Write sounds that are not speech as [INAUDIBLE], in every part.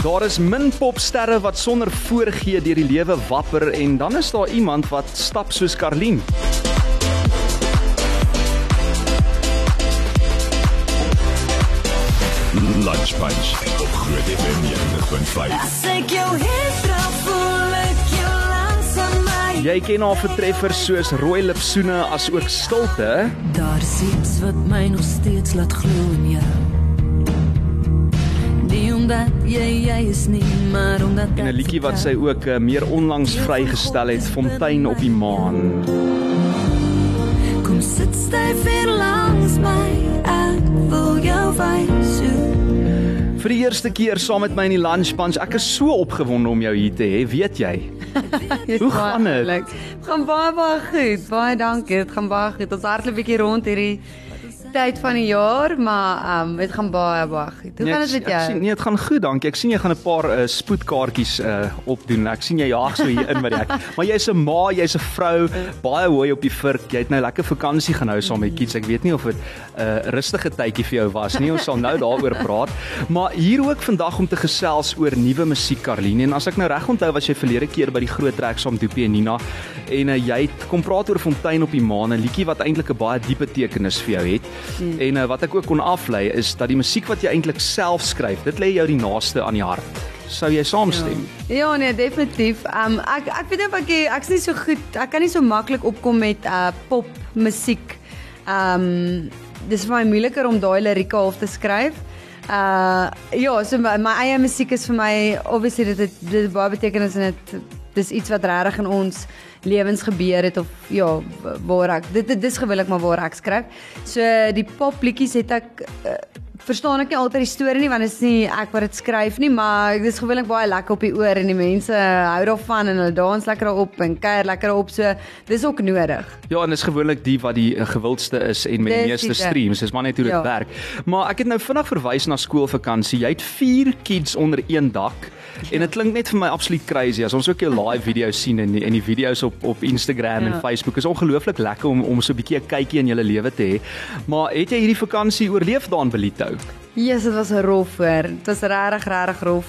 Daar is min popsterre wat sonder voorgee deur die lewe wapper en dan is daar iemand wat stap soos Karlien. Lunch Punch op Groot FM 90.5. As ek jou hestra voel ek jou langsam my Jy ken haar vertreffers soos rooi lipsoene as ook stilte. Daar's iets wat my nog steeds laat glo in jou omdat jy jy is nie, maar omdat En 'n liedjie wat sy ook uh, meer onlangs vrygestel het, Fontein op die maan. Kom sit styf hier langs my Ek wil jou wys hoe Vir die eerste keer saam met my in die lunch punch. Ek is so opgewonde om jou hier te hê, weet jy? [LAUGHS] Hoe gaan dit? Dit gaan baie baie goed. Baie dankie. Dit gaan baie goed. Ons hardloop 'n bietjie rond hierdie tyd van die jaar, maar ehm um, dit gaan baie baie goed. Hoe Nee, gaan ek dit met sien- Ek sien jou? nee, dit gaan goed, dankie. Ek sien jy gaan 'n paar uh, spoedkaartjies uh, opdoen. Ek sien jy jaag so hier in by die hek. [LAUGHS] Maar jy's 'n ma, jy's 'n vrou, baie hooi op die vurk. Jy het nou lekker vakansie gaan hou saam met kids. Ek weet nie of dit 'n uh, rustige tydjie vir jou was nie. Ons sal nou daaroor praat. Maar hier ook vandag om te gesels oor nuwe musiek Karline. En as ek nou reg onthou, was jy verlede keer by die groot trek saam Doopie en Nina en uh, jy het kom praat oor Fontein op die Maan, 'n liedjie wat eintlik 'n baie diepe betekenis vir jou het. Hmm. En uh, wat ek ook kon aflei is dat die musiek wat jy eintlik self skryf, dit lê jou die naaste aan die hart. Sou jy saamstem? Ja, nee, definitief. Ehm um, ek ek weet net ek ek's nie so goed. Ek kan nie so maklik opkom met uh pop musiek. Ehm um, dis vir my moeiliker om daai lirieke half te skryf. Uh ja, so my, my eie musiek is vir my obviously dit het, dit het baie betekenis en dit dis iets wat regtig in ons lewens gebeur het of ja, waar ek dit dit is gewillig maar waar ek skryf. So die popliedjies het ek uh, verstaan ek nie altyd die storie nie want dit is nie ek wat dit skryf nie, maar dit is gewoonlik baie lekker op die oor en die mense hou daarvan en hulle dans lekker daarop en kuier lekker daarop. So dis ook nodig. Ja, en dis gewoonlik die wat die uh, gewildste is en met die Dis meeste streams. Dis maar net hoe dit Ja. werk. Maar ek het nou vinnig verwys na skoolvakansie. Jy het 4 kids onder een dak. En dit klink net vir my absoluut crazy as ons ook jou live video's sien en die, en die video's op op Instagram en Ja. Facebook is ongelooflik lekker om om so 'n bietjie 'n kykie in julle lewe te hê. Maar het jy hierdie vakansie oorleef daar in Belito? Jesus, dit was rof hoor. Dit was regtig regtig rof.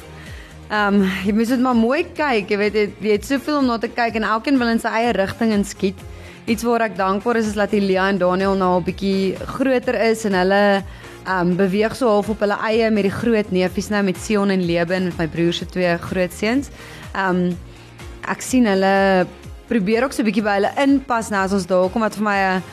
Ehm um, jy moet dit maar mooi kyk, jy weet jy, jy het soveel om na te kyk en elkeen wil in sy eie rigting inskiet. Iets waar ek dankbaar is is dat Elia en Daniel nou 'n bietjie groter is en hulle um, beweeg so half op hulle eie met die groot neefies nou met Sion en Leben met my broer se twee groot seuns. Um, ek sien hulle probeer ook so 'n bietjie by hulle inpas nou as ons daar kom wat vir my 'n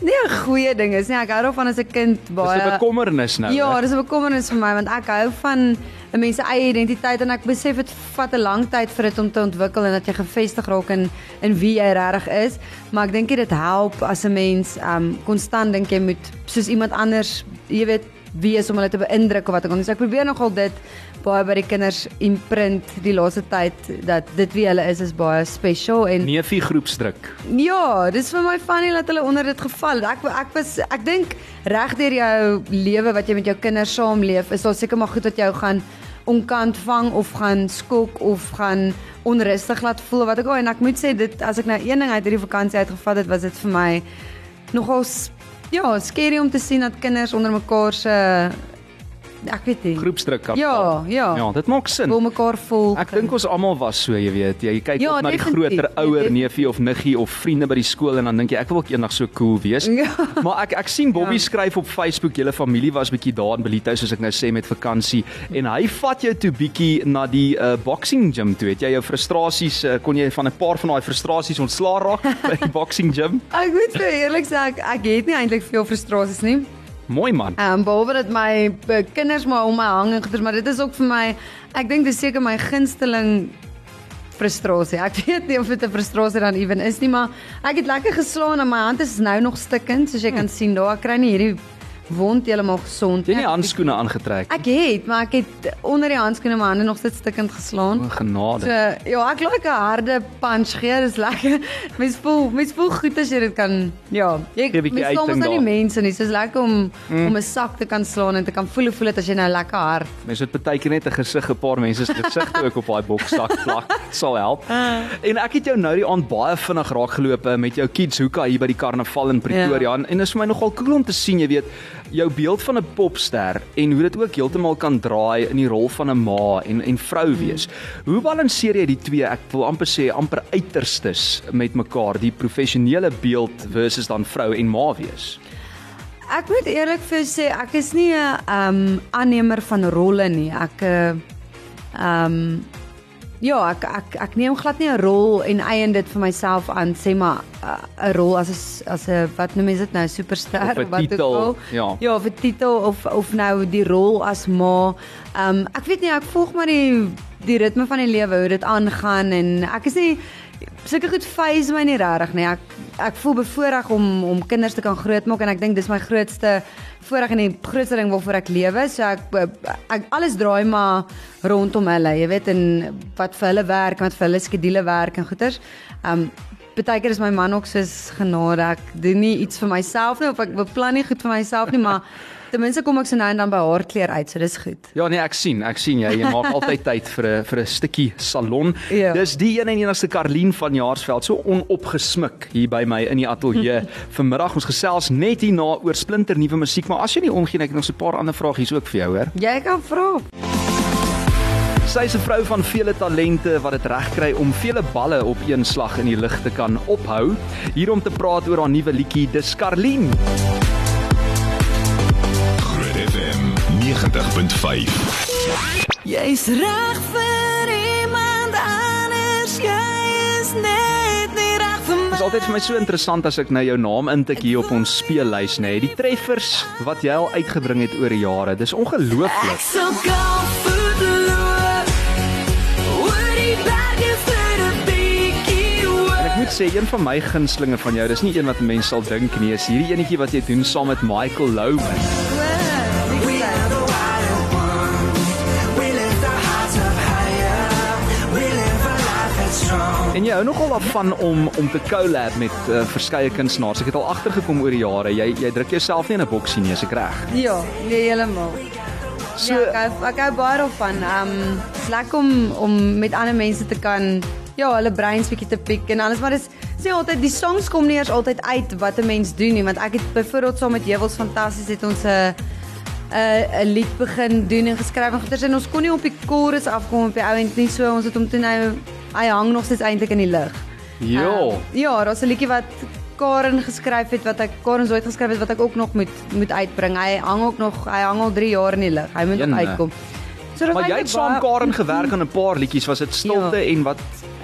nie 'n goeie ding is nie. Ek hou daarvan as 'n kind baie Dis 'n bekommernis nou. Ja, dis 'n bekommernis vir my want ek hou van 'n mens se eie identiteit en ek besef dit vat 'n lang tyd vir dit om te ontwikkel en dat jy gefestig raak in in wie jy regtig is, maar ek dink dit help as 'n mens um konstant dink jy moet soos iemand anders, jy weet, wie is om hulle te beïndruk of wat ook al. So ek probeer nogal dit baie by die kinders imprint die laaste tyd dat dit wie hulle is is baie special en Neefie groepsdruk. Ja, dis vir my funny dat hulle onder dit geval het. Ek ek was ek dink reg deur jou lewe wat jy met jou kinders saamleef, is daar seker maar goed wat jou gaan onkant vang of gaan skok of gaan onrustig laat voel wat ook al en ek moet sê dit as ek nou een ding uit hierdie vakansie uitgevat het, was dit vir my nogal ja, scary om te sien dat kinders onder mekaar se ek weet nie. Groepsdruk kan. Ja, ja. Ja, dit maak sin. Wil mekaar volg. Ek dink ons almal was so, jy weet, jy kyk Ja, op na die definitief. groter ouer neefie of niggie of vriende by die skool en dan dink jy ek wil ook eendag so cool wees. Ja. Maar ek ek sien Bobby Ja. skryf op Facebook, julle familie was bietjie daar in Belito soos ek nou sê met vakansie en hy vat jou toe bietjie na die uh, boxing gym toe. Het jy jou frustrasies uh, kon jy van 'n paar van daai frustrasies ontslaa raak [LAUGHS] by die boxing gym? Ek moet vir eerlik sê ek, ek het nie eintlik veel frustrasies nie. Mooi man. Ehm um, behalwe dat my eh, kinders maar om my hang en goeders, maar dit is ook vir my ek dink dis seker my gunsteling frustrasie. Ek [LAUGHS] weet nie of dit 'n frustrasie dan ewen is nie, maar ek het lekker geslaan en my hand is nou nog stikkend, soos jy kan sien daar. Ek kry nie hierdie wond heeltemal gesond Jy het nie handskoene aangetrek. Ek het, maar ek het onder die handskoene my hande nog steeds stikkend geslaan. O, genade. So ja, ek like 'n harde punch gee, dis lekker. [LAUGHS] Mens voel mens voel goed as jy dit kan ja, jy mens staan mos nou nie mense nie. So is lekker om mm. om 'n sak te kan slaan en te kan voel voel dit as jy nou lekker hard. Mense het baie keer net 'n gesig, 'n paar mense se gesigte ook op daai bokssak plak. [LAUGHS] Sal help. En ek het jou nou die aand baie vinnig raak geloop met jou kids hoeka hier by die karnaval in Pretoria Ja. en, en is vir my nogal cool om te sien, jy weet, jou beeld van 'n popster en hoe dit ook heeltemal kan draai in die rol van 'n ma en en vrou wees. Hoe balanseer jy die twee? Ek wil amper sê amper uiterstes met mekaar, die professionele beeld versus dan vrou en ma wees. Ek moet eerlik vir sê ek is nie 'n um aannemer van rolle nie. Ek uh, um ja, ek ek ek neem glad nie 'n rol en eien dit vir myself aan sê maar uh, 'n rol as 'n as 'n wat noem mense dit nou superster Of wat ook titel, al. ja. Ja, 'n titel of of nou die rol as ma. Um ek weet nie ek volg maar die die ritme van die lewe hoe dit aangaan en ek is nie sulke goed phase my nie regtig nie. Ek ek voel bevoorreg om om kinders te kan grootmaak en ek dink dis my grootste voorreg en die grootste ding waarvoor ek lewe. So ek, ek alles draai maar rondom hulle, jy weet en wat vir hulle werk wat vir hulle skedules werk en goeters. Um Partykeer is my man ook soos genade. Ek doen nie iets vir myself nie of ek beplan nie goed vir myself nie, maar [LAUGHS] ten minste kom ek so nou en dan by haar kleur uit, so dis goed. Ja nee, ek sien, ek sien jy, jy maak [LAUGHS] altyd tyd vir 'n vir 'n stukkie salon. Ja. Dis die een en enigste Karlien van Jaarsveld, so onopgesmik hier by my in die ateljee. [LAUGHS] Vanmiddag ons gesels net hierna oor splinter nuwe musiek, maar as jy nie omgee, ek het nog so 'n paar ander vragies ook vir jou, hoor. Jy kan vra. Sy is 'n vrou van vele talente wat dit reg kry om vele balle op een slag in die lug te kan ophou. Hier om te praat oor haar nuwe liedjie, dis Karlien. Groot FM 90.5. Jy's reg vir iemand anders, jy is net nie reg vir Dit is my. altyd vir my so interessant as ek nou jou naam intik hier op ons speellys, nê. Nee. Die treffers wat jy al uitgebring het oor jare, dis ongelooflik. Ek sal gaan sê een van my gunstlinge van jou, dis nie een wat mense sal dink nie, is hierdie enetjie wat jy doen saam met Michael Louman. We are the wild ones. We lift our hearts up higher. We live a life that's strong. En jy hou nogal daarvan om om te collab met uh, verskeie kunstenaars. Ek het al agtergekom oor die jare. Jy jy druk jouself nie in 'n boksie nie, as ek reg. Ja, nee heeltemal. So- ja, ek hou- ek hou baie daarvan. Um dis lekker om om met ander mense te kan ja, hulle breins bietjie te piek en alles, maar dis sê altyd die songs kom nie eers altyd uit wat 'n mens doen nie, want ek het byvoorbeeld saam met Jewels fantasties het ons 'n 'n 'n lied begin doen en geskryf en goeters en ons kon nie op die chorus afkom op die ouend nie, so ons het hom toe nou hy hang nog steeds eintlik in die lug. Ja. Um, ja, daar's 'n liedjie wat Karen geskryf het wat ek Karen Zoid geskryf het wat ek ook nog moet moet uitbring. Hy hang ook nog hy hang al 3 jaar in die lug. Hy moet nog Jene. uitkom. So Maar jy het saam Karen gewerk aan 'n paar liedjies. Was dit [CLEARS THROAT] stilte Ja. en wat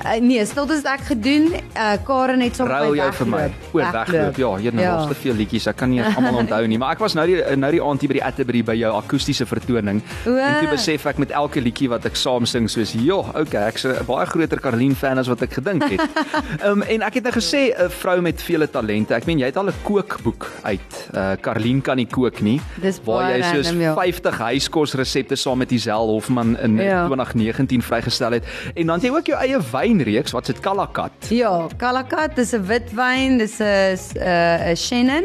Uh, nee, stilte het ek gedoen. Uh, Karen het ruil my jy vir my? weggeloop. O, wegloop. Ja, hier nou Ja. daar's te veel liedjies. Ek kan nie almal onthou nie, maar ek was nou die nou die aand hier by die Atterbury by jou akoestiese vertoning. O. En toe besef ek met elke liedjie wat ek saam sing soos, "Jo, okay, ek's 'n baie groter Karlien fan as wat ek gedink het." [LAUGHS] Ehm um, en ek het nou gesê 'n vrou met vele talente. Ek meen jy het al 'n kookboek uit. Uh Karlien kan nie kook nie. Dis waar jy soos random, ja. 50 huiskosresepte saam met Isel Hofman in Ja. 2019 vrygestel het. En dan het jy ook jou eie wynreeks wat se Kalakat. Ja, Kalakat dis 'n witwyn, dis 'n 'n 'n Shannon.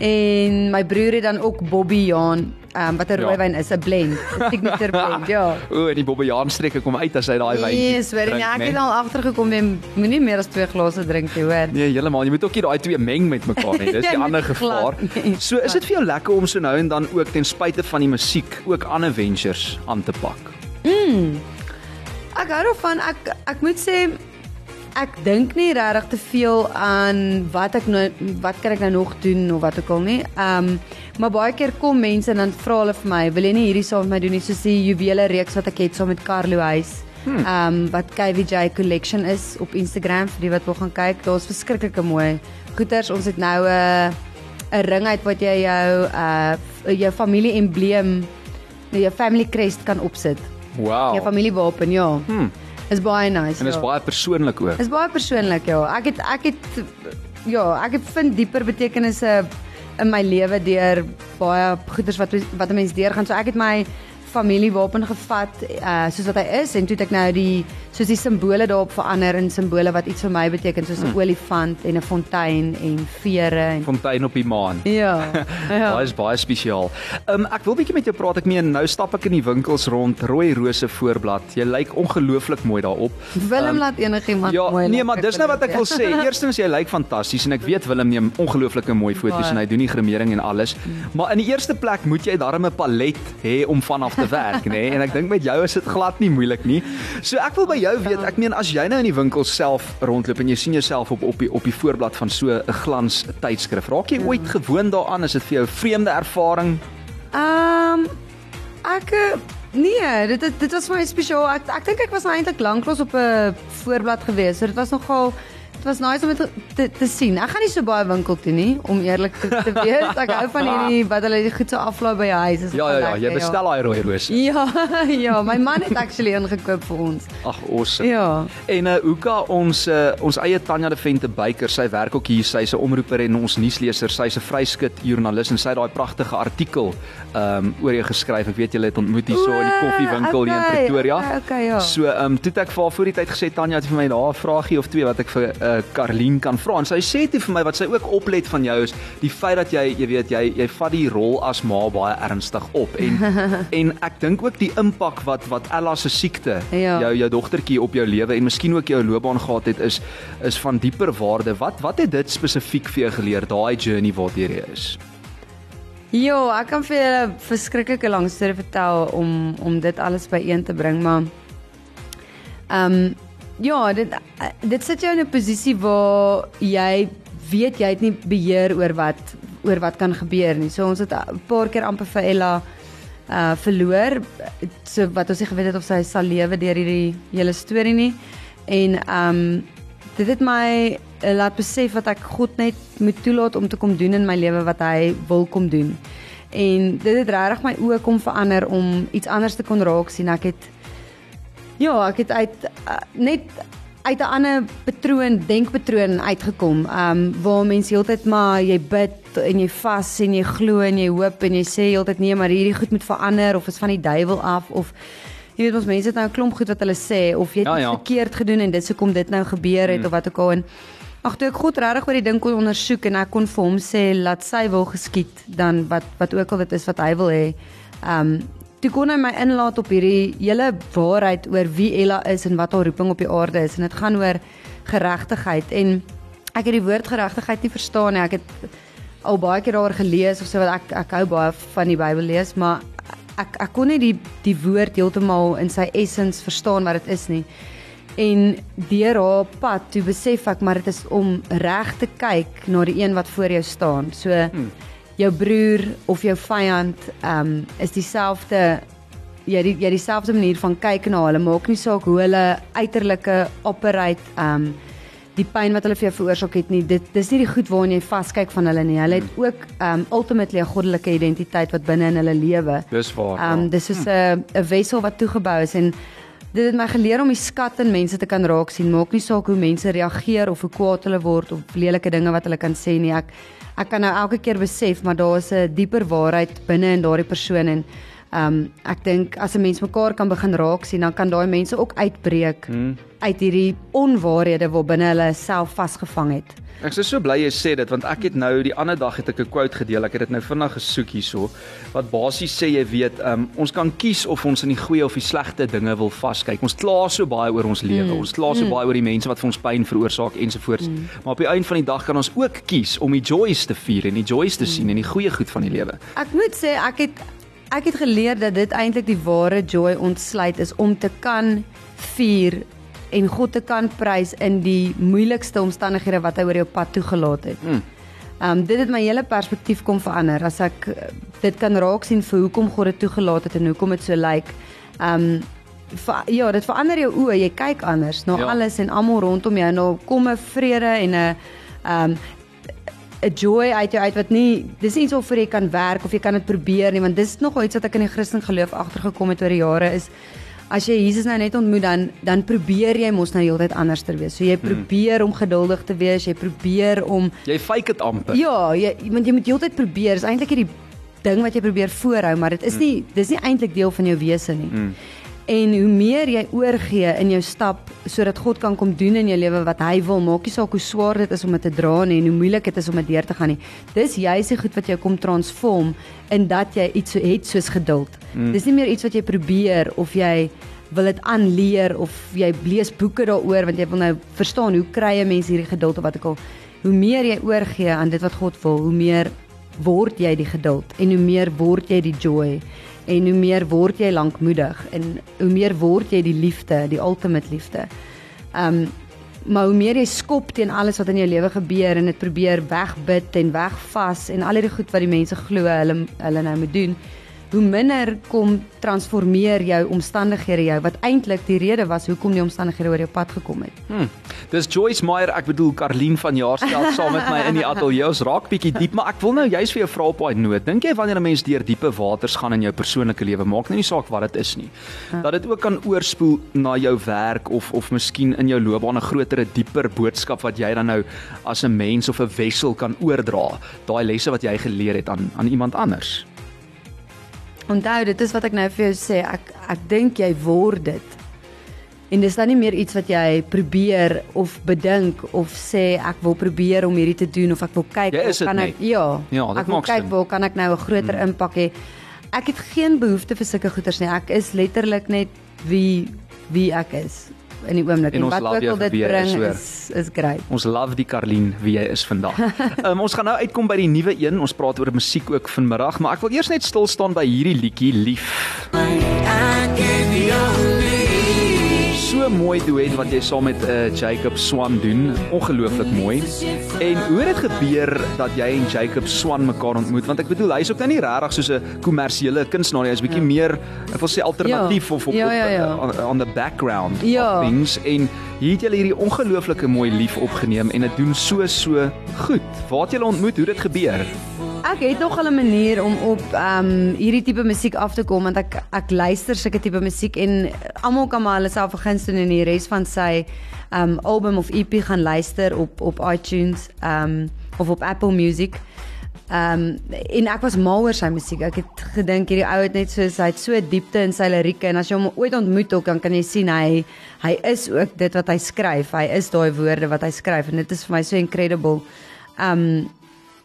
En my broer het dan ook Bobby Jaan, um, wat 'n Ja. rooiwyn is, 'n blend, 'n signature [LAUGHS] blend, ja. O, en die Bobbejaan streke kom uit as hy daai wyn. Yes, weet jy, ek het al agtergekom jy moenie meer as twee glase drink nie, hoor. Nee, heeltemal. Jy moet ook nie daai twee meng met mekaar nie. [LAUGHS] Dis die moet ander glad gevaar. nie. So, is dit vir jou lekker om so nou en dan ook ten spyte van die musiek ook ander ventures aan te pak? Ek hou daarvan. Ek ek moet sê ek dink nie regtig te veel aan wat ek nou wat kan ek nou nog doen of wat ook al nie. Ehm um, maar baie keer kom mense en dan vra hulle vir my, "Wil jy nie hierdie saam met my doen nie?" soos die juwele reeks wat ek het saam met Carlo Huys. Ehm um, wat KVJ Collection is op Instagram vir die wat wil gaan kyk. Daar's verskriklike mooi goeders. Ons het nou 'n uh, 'n ring uit wat jy jou uh jou familie embleem, jou family crest kan opsit. Wow. Jou familiewapen, ja. Hmm. Is baie nice. En is ja. baie persoonlik ook. Is baie persoonlik, ja. Ek het ek het ja, ek het vind dieper betekenisse in my lewe deur baie goeders wat wat 'n mens deurgaan. So ek het my familiewapen gevat uh soos wat hy is en toe het ek nou die soos die simbole daarop verander in simbole wat iets vir my beteken soos 'n Hmm. olifant en 'n fontein en vere en Fontein op die maan. ja. [LAUGHS] ja. Baie is baie spesiaal. Um ek wil bietjie met jou praat. Ek meen nou stap ek in die winkels rond, rooi rose voorblad. Jy lyk ongelooflik mooi daarop. Willem Ehm, laat enigiemand Ja, mooi nee, lyk, maar dis nou wat ek wil sê. ja. [LAUGHS] Eerstens jy lyk fantasties en ek weet Willem neem ongelooflike mooi foto's Baie. en hy doen die gremering en alles. Maar in die eerste plek moet jy darm 'n palet hê om vanaf te werk, nê? Nee? En ek dink met jou is dit glad nie moeilik nie. So ek wil by jou weet, ek meen as jy nou in die winkel self rondloop en jy sien jouself op op die op die voorblad van so 'n glans tydskrif, raak jy ooit gewoond daaraan? Is dit vir jou 'n vreemde ervaring? Ehm ek eh, nee, dit dit, dit was vir my spesiaal. Ek ek dink ek was nou eintlik lanklaas op 'n voorblad gewees. So dit was nogal dit was nice om dit te, te sien. Ek gaan nie so baie winkel toe nie om eerlik te, te wees. Ek hou van hierdie [LAUGHS] wat hulle goed so aflaai by jou huis. Is Ja ja ja, jy lekker, bestel daai rooi rose. [LAUGHS] Ja, ja, my man het actually ingekoop vir ons. Ag, awesome. Ja. En uh Uka ons uh, ons eie Tanya de Vente Beyker, sy werk ook hier, sy's 'n omroeper en ons nuusleser, sy's 'n vryskut joernalis en sy het daai pragtige artikel um oor jou geskryf. Ek weet julle het ontmoet hier so in die koffiewinkel hier in okay, Pretoria. okay, okay, ja. So um toe het ek vir haar voor die tyd gesê Tanya het vir my daar 'n vraagie of twee wat ek vir uh Karlien kan vra. En sy sê toe vir my wat sy ook oplet van jou is die feit dat jy jy weet jy jy vat die rol as ma baie ernstig op en [LAUGHS] en ek dink ook die impak wat wat Ella se siekte Ja. jou jou dogtertjie op jou lewe en miskien ook jou loopbaan gehad het is is van dieper waarde. Wat wat het dit spesifiek vir jou geleer daai journey waardeur jy is? Ja, ek kan vir julle verskriklike lang storie vertel om om dit alles byeen te bring, maar ehm um, ja, dit dit sit jou in 'n posisie waar jy weet jy het nie beheer oor wat oor wat kan gebeur nie. So ons het 'n paar keer amper vir Ella uh verloor so wat ons nie geweet het of sy sal lewe deur hierdie hele storie nie. En ehm um, dit het my uh, laat besef dat ek God net moet toelaat om te kom doen in my lewe wat hy wil kom doen. En dit het regtig my oë kom verander om iets anders te kon raak sien. Ek het ja, ek het uit uh, net uit 'n ander patroon, denkpatroon uitgekom. Ehm um, waar mense heeltyd maar jy bid en jy vas en jy glo en jy hoop en jy sê heeltyd nee, maar hierdie goed moet verander of is van die duiwel af of jy weet ons mense het nou 'n klomp goed wat hulle sê of jy het Ja, ja. verkeerd gedoen en dis hoekom dit nou gebeur het Mm. of wat ook al en ag toe ek God regtig oor die ding kon ondersoek en ek kon vir hom sê laat sy wil geskied dan wat wat ook al dit is wat hy wil hê. Ehm um, toe kon hy my inlaat op hierdie hele waarheid oor wie Ella is en wat haar roeping op die aarde is en dit gaan oor geregtigheid en ek het die woord geregtigheid nie verstaan nie. Ek het al baie keer daaroor gelees of so wat ek ek hou baie van die Bybel lees, maar ek ek kon nie die die woord heeltemal in sy essence verstaan wat dit is nie. En deur haar pad toe besef ek maar dit is om reg te kyk na die een wat voor jou staan. So hmm. Jou broer of jou vyand ehm um, is dieselfde jy die, jy dieselfde manier van kyk na hulle maak nie saak hoe hulle uiterlike operate ehm um, die pyn wat hulle vir jou veroorsaak het nie dit dis nie die goed waarna jy vaskyk van hulle nie hulle het ook ehm um, ultimately 'n goddelike identiteit wat binne in hulle lewe Dis waar. Ehm um, dis soos 'n 'n wessel wat toegebou is en dit het my geleer om die skat in mense te kan raak sien. Maak nie saak hoe mense reageer of hoe kwaad hulle word of lelike dinge wat hulle kan sê nie. Ek ek kan nou elke keer besef maar daar is 'n dieper waarheid binne in daardie persoon en ehm um, ek dink as 'n mens mekaar kan begin raak sien, dan kan daai mense ook uitbreek hmm. uit hierdie onwaarhede waar binne hulle self vasgevang het. Ek is so bly jy sê dit want ek het nou die ander dag het ek 'n quote gedeel. Ek het dit nou vinnig gesoek hierso wat basies sê jy weet, um, ons kan kies of ons in die goeie of die slegte dinge wil vaskyk. Ons kla so baie oor ons lewe. Mm. Ons kla so mm. baie oor die mense wat vir ons pyn veroorsaak ensovoorts. Mm. Maar op die einde van die dag kan ons ook kies om die joys te vier en die joys te mm. sien en die goeie goed van die lewe. Ek moet sê ek het ek het geleer dat dit eintlik die ware joy ontsluit is om te kan vier en God te kan prys in die moeilikste omstandighede wat hy oor jou pad toegelaat het. Mm. Um dit het my hele perspektief kom verander as ek eh, dit kan raak sien vir hoekom God dit toegelaat het en hoekom dit so lyk. Um ver, ja, dit verander jou oë, jy kyk anders na Ja. ja. alles en almal rondom jou. Nou kom 'n vrede en 'n um 'n joy uit jou uit wat nie dis nie iets of jy kan werk of jy kan dit probeer nie want dis nog iets wat ek in die Christen geloof agtergekom het oor die jare is as jy Jesus nou net ontmoet dan dan probeer jy mos nou heeltyd anders te wees. So jy probeer om geduldig te wees, jy probeer om Jy fake dit amper. ja, jy want jy moet heeltyd probeer. Dis eintlik hierdie ding wat jy probeer voorhou, maar dit is nie dis nie eintlik deel van jou wese nie. Mm. En hoe meer jy oorgee in jou stap sodat God kan kom doen in jou lewe wat hy wil, maak nie saak hoe swaar dit is om dit te dra nie en hoe moeilik dit is om dit deur te gaan nie. Dis juist die goed wat jou kom transform in dat jy iets so het soos geduld. Mm. Dis nie meer iets wat jy probeer of jy wil dit aanleer of jy lees boeke daaroor want jy wil nou verstaan hoe kry 'n mens hierdie geduld of wat ek al hoe meer jy oorgee aan dit wat God wil, hoe meer word jy die geduld en hoe meer word jy die joy en hoe meer word jy lankmoedig en hoe meer word jy die liefde, die ultimate liefde. Um maar hoe meer jy skop teen alles wat in jou lewe gebeur en dit probeer wegbid en wegvas en al hierdie goed wat die mense glo hulle hulle nou moet doen, hoe minder kom transformeer jou omstandighede jou wat eintlik die rede was hoekom die omstandighede oor jou pad gekom het. Hmm. Dis Joyce Meyer, ek bedoel Karlien van Jaarsveld saam met my in die ateljee. Ons raak bietjie diep, maar ek wil nou juist vir jou vra op daai noot. Dink jy wanneer 'n mens deur diepe waters gaan in jou persoonlike lewe, maak nou nie saak wat dit is nie, dat dit ook kan oorspoel na jou werk of of miskien in jou loopbaan 'n groter, dieper boodskap wat jy dan nou as 'n mens of 'n wessel kan oordra, daai lesse wat jy geleer het aan aan iemand anders? Onthou, dit is wat ek nou vir jou sê. Ek ek dink jy word dit. En dis dan nie meer iets wat jy probeer of bedink of sê ek wil probeer om hierdie te doen of ek wil kyk of kan ek net. ja, Ja, ek wil kyk waar kan ek nou 'n groter hmm. impak hê. Ek het geen behoefte vir sulke goeders nie. Ek is letterlik net wie wie ek is in die oomblik En en, wat love ook al dit is, bring hoor. is is great. Ons love die Karlien wie jy is vandag. um, [LAUGHS] ons gaan nou uitkom by die nuwe een. Ons praat oor musiek ook vanmiddag, maar ek wil eers net stil staan by hierdie liedjie Lief. I give you So mooi duet wat jy saam met uh, Jacob Swan doen. Ongelooflik mooi. En hoe het dit gebeur dat jy en Jacob Swan mekaar ontmoet? Want ek bedoel hy's ook nou nie regtig soos 'n kommersiële kunstenaar. Hy's bietjie meer ek wil sê alternatief Ja. of op, Ja, ja, ja. op uh, on the background Ja. of things en hier het julle hierdie ongelooflike mooi lief opgeneem en dit doen so so goed. Waar het julle ontmoet? Hoe het dit gebeur? Ek het nog 'n manier om op ehm um, hierdie tipe musiek af te kom want ek ek luister sulke tipe musiek en almal kan maar hulle self verguns doen en die res van sy ehm um, album of EP gaan luister op op iTunes ehm um, of op Apple Music. Ehm um, en ek was mal oor sy musiek. Ek het gedink hierdie ou het net so hy het so diepte in sy lirieke en as jy hom ooit ontmoet ook dan kan jy sien hy hy is ook dit wat hy skryf. Hy is daai woorde wat hy skryf en dit is vir my so incredible. Ehm um,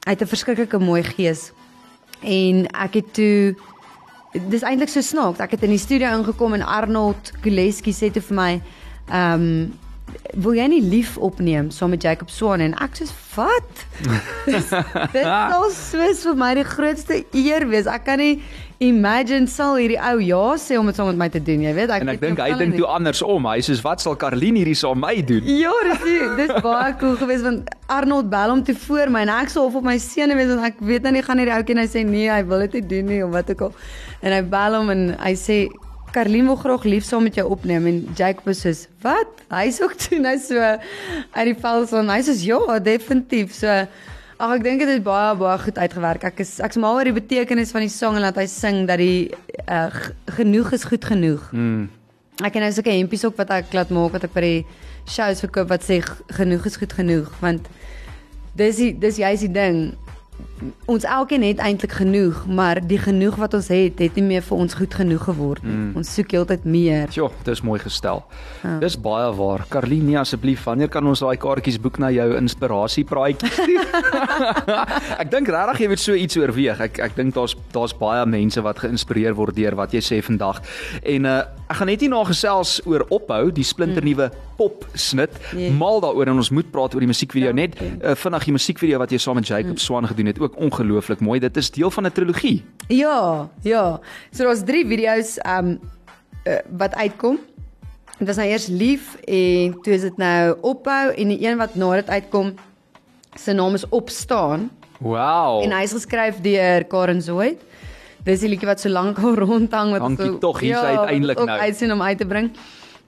hy het 'n verskriklike mooi gees. En ek het toe dis eintlik so snaaks. Ek het in die studio ingekom en Arnold Kuleski sê toe vir my, ehm um, wil jy nie lief opneem saam met Jacob Swan en ek sê wat? [LAUGHS] Dis- Dit sal soos vir my die grootste eer wees. Ek kan nie imagine sal hierdie ou ja sê om dit saam met my te doen, jy weet. Ek En ek dink hy dink nie. toe andersom. Hy sê wat sal Karlien hierdie saam my doen? Ja, dis die- dis [LAUGHS] baie cool geweest want Arnold bel hom toe voor my en ek sou of op my sene wees want ek weet nou nie gaan hierdie ouetjie nou sê nee, hy wil dit nie doen nie of wat ook al. En hy bel hom en hy sê Karlien wil graag lief saam met jou opneem en Jacob is soos, "Wat?" Hy's ook [LAUGHS] toe nou so uit die vel son. Hy sê, "Ja, definitief." So ag ek dink dit het baie baie goed uitgewerk. Ek is ek's mal oor die betekenis van die song en dat hy sing dat die uh, genoeg is goed genoeg. Mm. Ek het nou sulke hempies ook wat ek laat maak wat ek by die shows verkoop wat sê genoeg is goed genoeg want dis die dis juist die ding. Ons elkeen het eintlik genoeg, maar die genoeg wat ons het, het nie meer vir ons goed genoeg geword nie. Mm. Ons soek heeltyd meer. Ja, dis mooi gestel. Ja. Dis baie waar. Karlien, nee asseblief, wanneer kan ons daai kaartjies boek na jou inspirasiepraatjies [LAUGHS] toe? [LAUGHS] ek dink regtig jy moet so iets oorweeg. Ek ek dink daar's daar's baie mense wat geïnspireer word deur wat jy sê vandag. En uh ek gaan net hier na gesels oor ophou, die splinternuwe pop snit. Ja. Mal daaroor en ons moet praat oor die musiekvideo. Net Dankie. uh, vinnig die musiekvideo wat jy saam met Jacob Swan gedoen het, ook ongelooflik mooi. Dit is deel van 'n trilogie. Ja, ja. So daar's drie video's um uh, wat uitkom. Dit was nou eers lief en toe is dit nou ophou en die een wat na dit uitkom se naam is opstaan. Wow. En hy is geskryf deur Karen Zoid. Dis die liedjie wat so lank al [LAUGHS] rondhang wat Dankie so, tog, hier is hy wat uiteindelik ook nou. uitsien om uit te bring.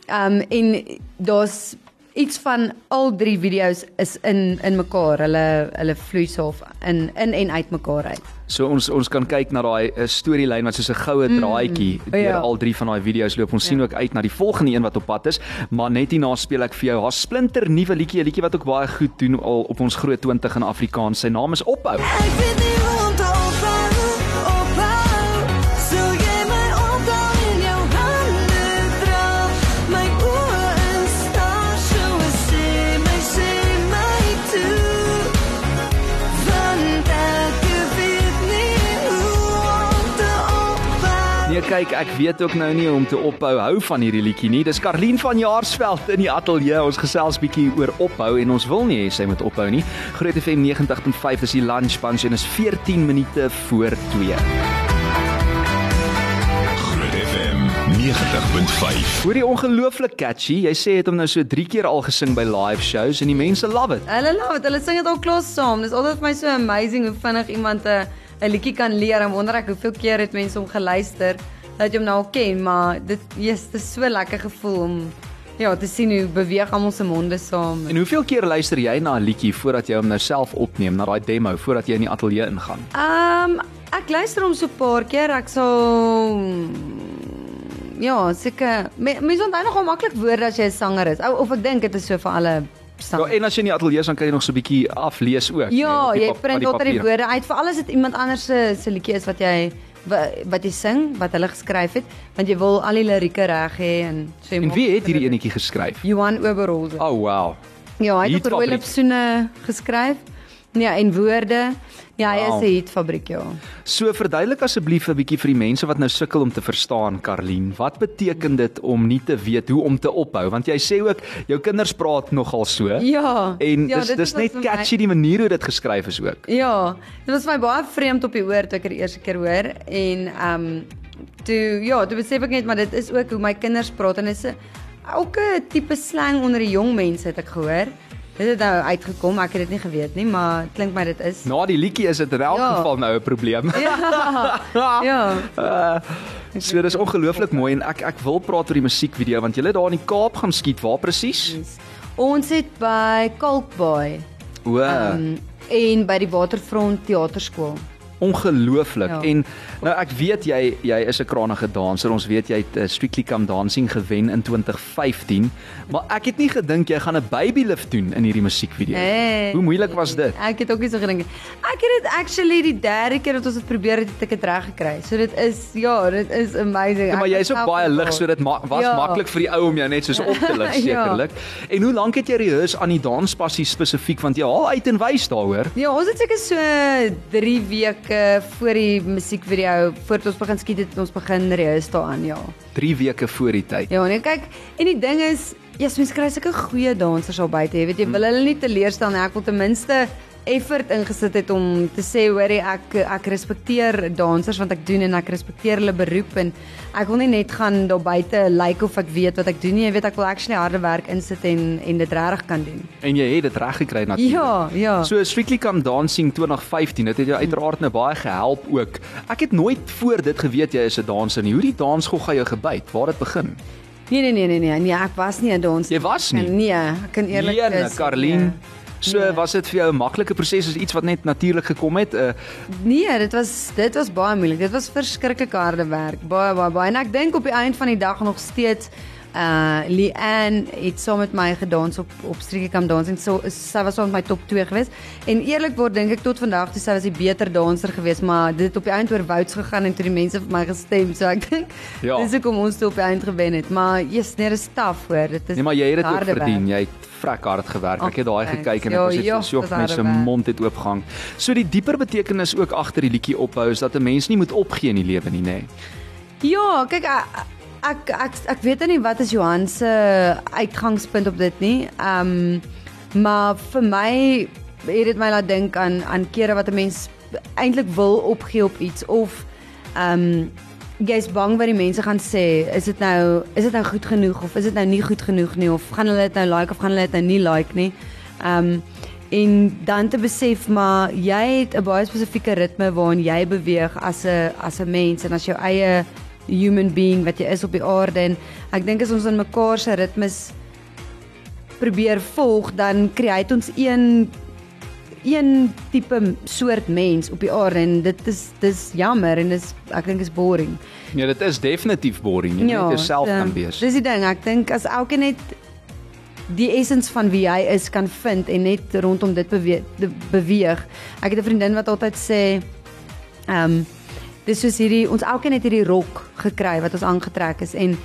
Um en daar's iets van al drie video's is in in mekaar. Hulle hulle vloei so of in in en uit mekaar uit. So ons ons kan kyk na daai uh, storielyn wat soos 'n goue draadjie mm, deur ja. al drie van daai video's loop. Ons ja. sien ook uit na die volgende een wat op pad is, maar net hierna speel ek vir jou haar splinter nuwe liedjie, 'n liedjie wat ook baie goed doen al op ons groot 20 in Afrikaans. Sy naam is Ophou. Ek kyk, ek weet ook nou nie hoe om te ophou hou van hierdie liedjie nie. Dis Karlien van Jaarsveld in die ateljee. Ons gesels bietjie oor ophou en ons wil nie hê sy moet ophou nie. Groot FM 90.5 is die lunch bunch en is 14 minute voor 2. Groot FM 90.5. Hoor jy ongelooflik catchy? Jy sê het hom nou so 3 keer al gesing by live shows en die mense love it. Hulle love dit. Hulle sing dit al klaar saam. Dis altyd vir my so amazing hoe vinnig iemand 'n 'n liedjie kan leer. En wonder ek hoeveel keer het mense hom geluister dat jy hom nou al ken, maar dit yes, is so lekker gevoel om ja, te sien hoe beweeg almal se monde saam. En hoeveel keer luister jy na 'n liedjie voordat jy hom nou self opneem, na daai demo voordat jy in die ateljee ingaan? Ehm um, ek luister hom so 'n paar keer. Ek sal ja, seker me- mense onthou nogal maklik woorde as jy 'n sanger is. Ou of ek dink dit is so vir alle Ja, sangers. en as jy in die ateljee is dan kan jy nog so 'n bietjie aflees ook. Ja, die jy print altyd die woorde uit vir alles dit iemand anders se se liedjie is wat jy wa- wat jy sing, wat hulle geskryf het, want jy wil al die lirieke reg hê en so jy En wie het hierdie enetjie geskryf? Johan Oberholzer. Oh wow. Ja, hy het op Hitfabriek. Rooilipsoene geskryf. Ja, en woorde. Ja, hy Wow. is 'n hitfabriek, ja. So verduidelik asseblief 'n bietjie vir die mense wat nou sukkel om te verstaan, Karlien. Wat beteken dit om nie te weet hoe om te ophou? Want jy sê ook jou kinders praat nogal so. Ja. En ja, dis dit dis net vir my- catchy die manier hoe dit geskryf is ook. Ja, dit was vir my baie vreemd op die oor toe ek dit die eerste keer hoor en ehm um, toe ja, toe besef ek net maar dit is ook hoe my kinders praat en dit is 'n elke tipe slang onder die jong mense het ek gehoor. Dit het nou uitgekom, ek het dit nie geweet nie, maar klink my dit is. Na die liedjie is dit in elk Ja. geval nou 'n probleem. [LAUGHS] Ja. Ja. Uh, [LAUGHS] so dis ongelooflik mooi en ek ek wil praat oor die musiekvideo want jy het daar in die Kaap gaan skiet. Waar presies? Ons het by Kalkbaai O, um, en by die Waterfront Teaterskool. Ongelooflik. Ja. En nou ek weet jy jy is 'n krangige danser. Ons weet jy het uh, Strictly Come Dancing gewen in 2015, maar ek het nie gedink jy gaan 'n baby lift doen in hierdie musiekvideo. Hey. Hoe moeilik was dit? Ek het ook nie so gedink. nie. Ek het dit actually die derde keer wat ons dit probeer het, het ek dit reg gekry. So dit is ja, dit is amazing. Ja, maar Ek jy was is ook baie lig, so dit ma was Ja. maklik vir die ou om jou net soos op te lig [LAUGHS] Ja. sekerlik. En hoe lank het jy rehears aan die danspassie spesifiek want jy haal uit en wys daaroor? Ja, ons het seker so 3 weke voor die musiekvideo, voordat ons begin skiet het, ons begin rehears daaraan, ja. 3 weke voor die tyd. Ja, nee, kyk, en die ding is, ja, yes, mense kry sulke goeie dansers al buite, jy weet jy wil hulle nie teleurstel nie. Ek wil ten minste effort ingesit het om te sê hoor jy, ek ek respekteer dansers want ek doen en ek respekteer hulle beroep en ek wil nie net gaan daar buite lyk like of ek weet wat ek doen nie. Jy weet ek wil actually harde werk insit en en dit regtig kan doen. En jy het dit reg gekry natuurlik. Ja, ja. So Strictly Come Dancing 2015, dit het jou uiteraard nou baie gehelp ook. Ek het nooit voor dit geweet jy is 'n danser nie. Hoe die dansgog gaan jou gebyt? Waar dit begin? Nee nee nee nee nee, nee, ek was nie 'n danser. Jy was nie? Nee, ek kan eerlik wees. Karlien. nee. So Nee. was dit vir jou 'n maklike proses as iets wat net natuurlik gekom het? Uh, Nee, dit was dit was baie moeilik. Dit was verskriklik harde werk. Baie baie baie. En ek dink op die eind van die dag nog steeds uh Leanne het saam met my gedans op op Streetkam dancing. So sy was saam met my top 2 geweest. En eerlikwaar dink ek tot vandag toe sy was die beter danser geweest, maar dit het op die eind oor Wouts gegaan en toe die mense vir my gestem. So ek dink Ja. dis hoekom ons toe op die eind gewen het. Maar yes, nee, dis taaf hoor. Dit is nee, maar jy het dit ook verdien. werk. Jy het vrek hard gewerk. Ek het daai gekyk en ek was net ja, so so mense mond het oopgang. So die dieper betekenis ook agter die liedjie ophou is dat 'n mens nie moet opgee in die lewe nie, nê. Nee. Ja, kyk ek ek ek, weet nie wat is Johan se uitgangspunt op dit nie. Ehm um, maar vir my het dit my laat dink aan aan kere wat 'n mens eintlik wil opgee op iets of ehm um, jy's bang wat die mense gaan sê, is dit nou is dit nou goed genoeg of is dit nou nie goed genoeg nie of gaan hulle dit nou like of gaan hulle dit nou nie like nie. Ehm um, en dan te besef maar jy het 'n baie spesifieke ritme waarin jy beweeg as 'n as 'n mens en as jou eie human being wat jy is op die aarde en ek dink as ons in mekaar se ritmes probeer volg dan create ons een een tipe soort mens op die aarde en dit is dis jammer en dis ek dink is boring. Ja, dit is definitief boring. Jy moet net jouself so, kan wees. Dis die ding, ek dink as elkeen net die essens van wie hy is kan vind en net rondom dit beweeg, beweeg. Ek het 'n vriendin wat altyd sê ehm um, dis soos hierdie ons elkeen het hierdie rok gekry wat ons aangetrek is en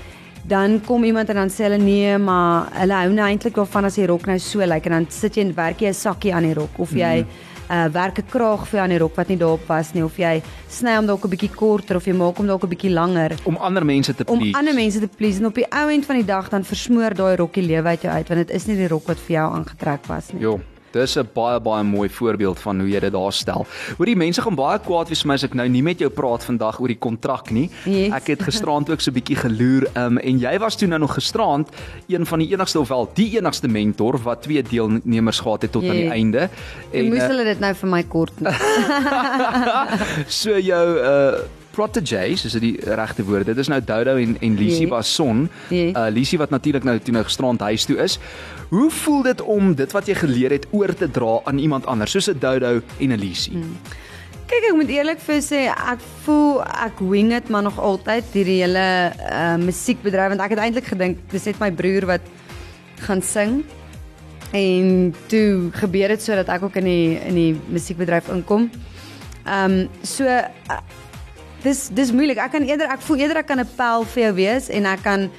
dan kom iemand en dan sê hulle nee, maar hulle hou nou eintlik daarvan as die rok nou so lyk. En dan sit jy en werk jy 'n sakkie aan die rok of jy uh werk 'n kraag vir aan die rok wat nie daarop was nie of jy sny hom dalk 'n bietjie korter of jy maak hom dalk 'n bietjie langer. Om ander mense te om please. ander mense te please. En op die ou end van die dag dan versmoor daai rokkie lewe uit jou uit want dit is nie die rok wat vir jou aangetrek was nie. Jo, dis 'n baie baie mooi voorbeeld van hoe jy dit daar stel. Hoor die mense gaan baie kwaad wees vir my as ek nou nie met jou praat vandag oor die kontrak nie. Yes. Ek het gisterand ook so 'n bietjie geloer um, en jy was toe nou nog gisterand een van die enigste of wel die enigste mentor wat twee deelnemers gehad het tot aan die Yes. einde. En moes eh, hulle dit nou vir my kort maak. [LAUGHS] [LAUGHS] so jou uh proteges, is dit die regte woord? Dit is nou Dodo en en Lisie Yes. Basson. Yes. Uh Lisie wat natuurlik nou toe nou gisterand huis toe is. Hoe voel dit om dit wat jy geleer het oor te dra aan iemand anders, soos 'n Dodo en 'n Lisie? Mm. Kyk, ek moet eerlik vir sê, ek voel ek wing dit maar nog altyd hierdie hele uh musiekbedryf want ek het eintlik gedink dis net my broer wat gaan sing. En toe gebeur dit sodat ek ook in die in die musiekbedryf inkom. Ehm um, so uh, dis dis moeilik. Ek kan eerder ek voel eerder ek kan 'n pel vir jou wees en ek kan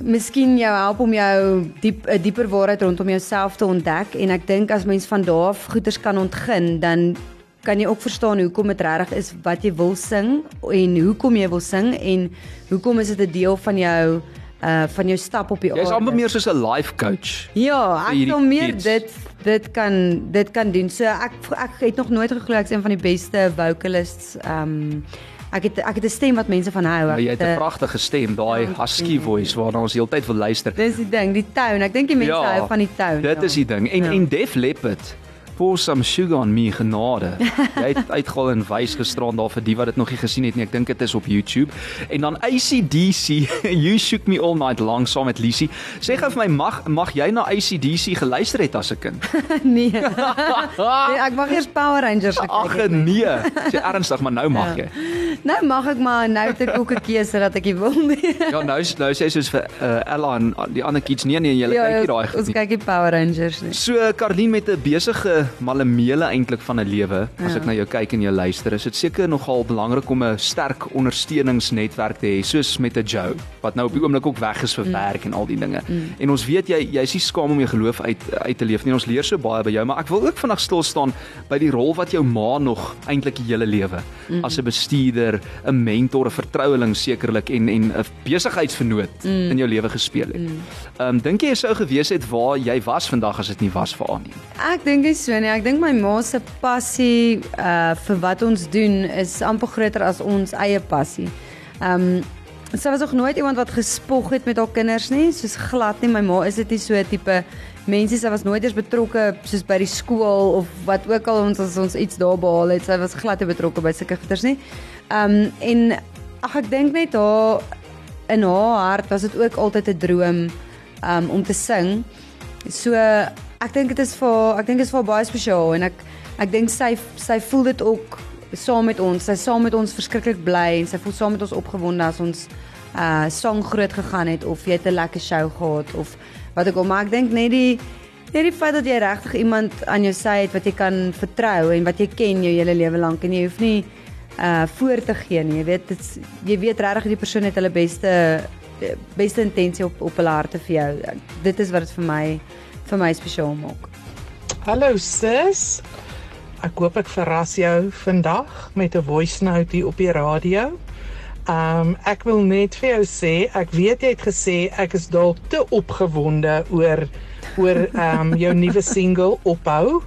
miskien jou help om jou diep 'n dieper waarheid rondom jouself te ontdek en ek dink as mens van daar af goeders kan ontgin dan kan jy ook verstaan hoekom dit regtig is wat jy wil sing en hoekom jy wil sing en hoekom is dit 'n deel van jou uh van jou stap op die Jy's aarde. amper meer soos 'n life coach. Ja, ek wil meer kids. dit dit kan dit kan doen. So ek ek het nog nooit geglo ek is een van die beste vocalists. Um ek het ek het 'n stem wat mense van hou. Maar Ek jy het 'n pragtige stem, daai husky voice waarna ons heeltyd wil luister. Dis die ding, die tone. Ek dink die mense hou van die tone. Dit ja. is die ding. En Ja. en Def Leppard pour some sugar on me genade. [LAUGHS] Jy het uitgehaal en wys gisterand daar vir die wat dit nog nie gesien het nie. Ek dink dit is op YouTube. En dan ACDC, [LAUGHS] You Shook Me All Night Long saam met Lisie. Sê gou vir my mag mag jy na ACDC geluister het as 'n kind? [LAUGHS] nee. nee. Ek mag eers Power Rangers gekyk. Ag het nee. Sê ernstig, maar nou mag Ja. jy. Nou mag ek maar nou te koek 'n keuse dat ek nie wil nie. Ja, nou is- nou sê jy soos vir uh, Ella en die ander kids nee nee, julle kyk nie daai goed ons kyk die Power Rangers nie. So Karlien met 'n besige malemele eintlik van 'n lewe. As Ja. ek na jou kyk en jou luister, is dit seker nogal belangrik om 'n sterk ondersteuningsnetwerk te hê, soos met 'n Joe wat nou op die oomblik ook weg is vir mm. werk en al die dinge. Mm. En ons weet jy jy's nie skaam om jou geloof uit uit te leef nie. Ons leer so baie by jou, maar ek wil ook vandag stil staan by die rol wat jou ma nog eintlik die hele lewe mm. as 'n bestuurder, 'n mentor, 'n vertroueling sekerlik en en 'n besigheidsvernoot mm. in jou lewe gespeel het. Ehm mm. um, dink jy sou gewees het waar jy was vandag as dit nie was vir haar nie? Ek dink nie so nie. Ek dink my ma se passie uh vir wat ons doen is amper groter as ons eie passie. Um sy was nog nooit iemand wat gespog het met haar kinders nie, soos glad nie. My ma is dit nie so 'n tipe mense sy was nooit eens betrokke soos by die skool of wat ook al ons as ons iets daar behaal het. Sy was glad nie betrokke by sulke goeters nie. Um en ag ek dink net haar in haar hart was dit ook altyd 'n droom um om te sing. So ek dink dit is vir haar- ek dink dit is vir haar baie spesiaal en ek ek dink sy sy voel dit ook saam met ons. Sy saam met ons verskriklik bly en sy voel saam met ons opgewonde as ons uh sang groot gegaan het of jy het 'n lekker show gehad of wat ek al maar ek dink net die net die feit dat jy regtig iemand aan jou sy het wat jy kan vertrou en wat jy ken jou hele lewe lank en jy hoef nie uh voor te gee nie. Jy weet dit jy weet regtig die persoon het hulle beste beste intensie op op hulle harte vir jou. Dit is wat dit vir my vir my spesiaal maak. Hallo sis. Ek hoop ek verras jou vandag met 'n voice note hier op die radio. Um ek wil net vir jou sê, ek weet jy het gesê ek is dalk te opgewonde oor oor um jou nuwe single ophou,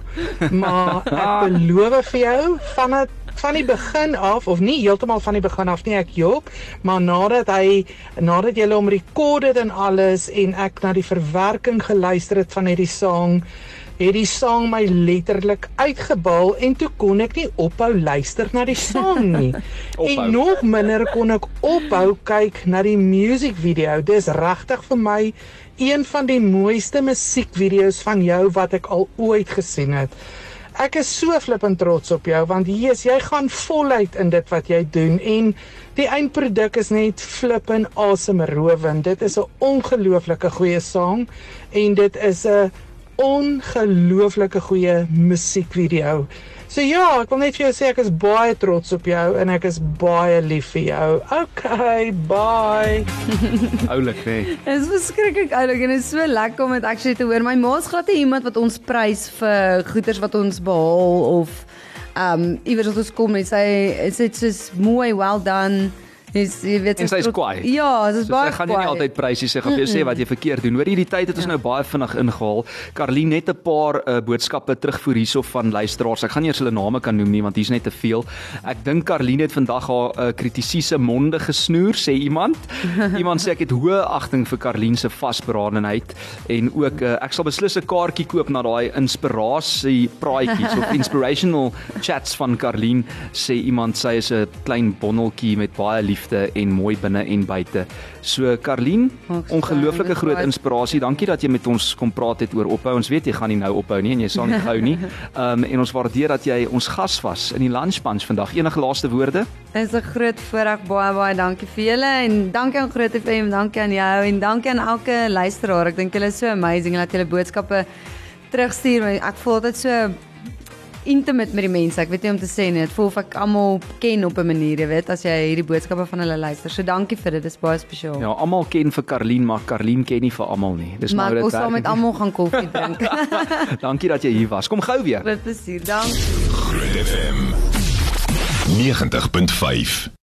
maar ek beloof vir jou van dit van die begin af of nie heeltemal van die begin af nie ek jok maar nadat hy nadat jy hom rekord het en alles en ek na die verwerking geluister het van hierdie sang het die sang my letterlik uitgebal en toe kon ek nie ophou luister na die sang nie. [LAUGHS] En nog minder kon ek ophou kyk na die musiekvideo. Dis regtig vir my een van die mooiste musiekvideo's van jou wat ek al ooit gesien het Ek is so flippend trots op jou want Jesus, jy gaan voluit in dit wat jy doen en die eindproduk is net flippend asemrowend. Dit is 'n ongelooflike goeie sang en dit is 'n ongelooflike goeie musiekvideo. So ja, ek wil net vir jou sê ek is baie trots op jou en ek is baie lief vir jou. Okay, bye. [LAUGHS] Oulik, nê. Nee. Dit is verskriklik oulik en dit is so lekker om dit actually te hoor. My ma's glad nie iemand wat ons prys vir goeders wat ons behaal of ehm um, iewers wat ons kom en sy sê dit is mooi, well done. Dis jy weet sy is kwaai. Ja, dit is So baie sy gaan nie altyd prys nie. Sy gaan vir jou sê wat jy verkeerd doen. Hoor jy die tyd het ons nou baie vinnig ingehaal. Carlien net 'n paar uh, boodskappe terugvoer hierso van luisteraars. Ek gaan nie eers hulle name kan noem nie want hier's net te veel. Ek dink Carlien het vandag haar uh, kritisiese monde gesnoer, sê iemand. [LAUGHS] Iemand sê ek het hoë agting vir Carlien se vasberadenheid en ook uh, ek sal beslis 'n kaartjie koop na daai inspirasie praatjies [LAUGHS] of inspirational chats van Carlien sê iemand sy is 'n klein bonneltjie met baie liefde en mooi binne en buite. So sê, ongelooflike groot inspirasie. Dankie dat jy met ons kom praat het oor ophou. Ons weet jy gaan nie nou ophou nie en jy sal nie gou nie. [LAUGHS] Ehm um, en ons waardeer dat jy ons gas was in die lunch bunch vandag. Enige laaste woorde? Dit is 'n groot voorreg baie baie dankie vir julle en dankie aan Groot FM, dankie aan jou en dankie aan elke luisteraar. Ek dink julle is so amazing dat julle boodskappe terugstuur. Ek voel dit so intimate met die mense. Ek weet nie om te sê nie. Dit voel of ek almal ken op 'n manier, jy weet, as jy hierdie boodskappe van hulle luister. So dankie vir dit. Dit is baie spesiaal. Ja, almal ken vir Carlien, maar Carlien ken nie vir almal nie. Dis maar maar dit wil saam met werk. almal gaan koffie [LAUGHS] drink. [LAUGHS] Dankie dat jy hier was. Kom gou weer. Groot plesier. Dankie. Groot FM 90.5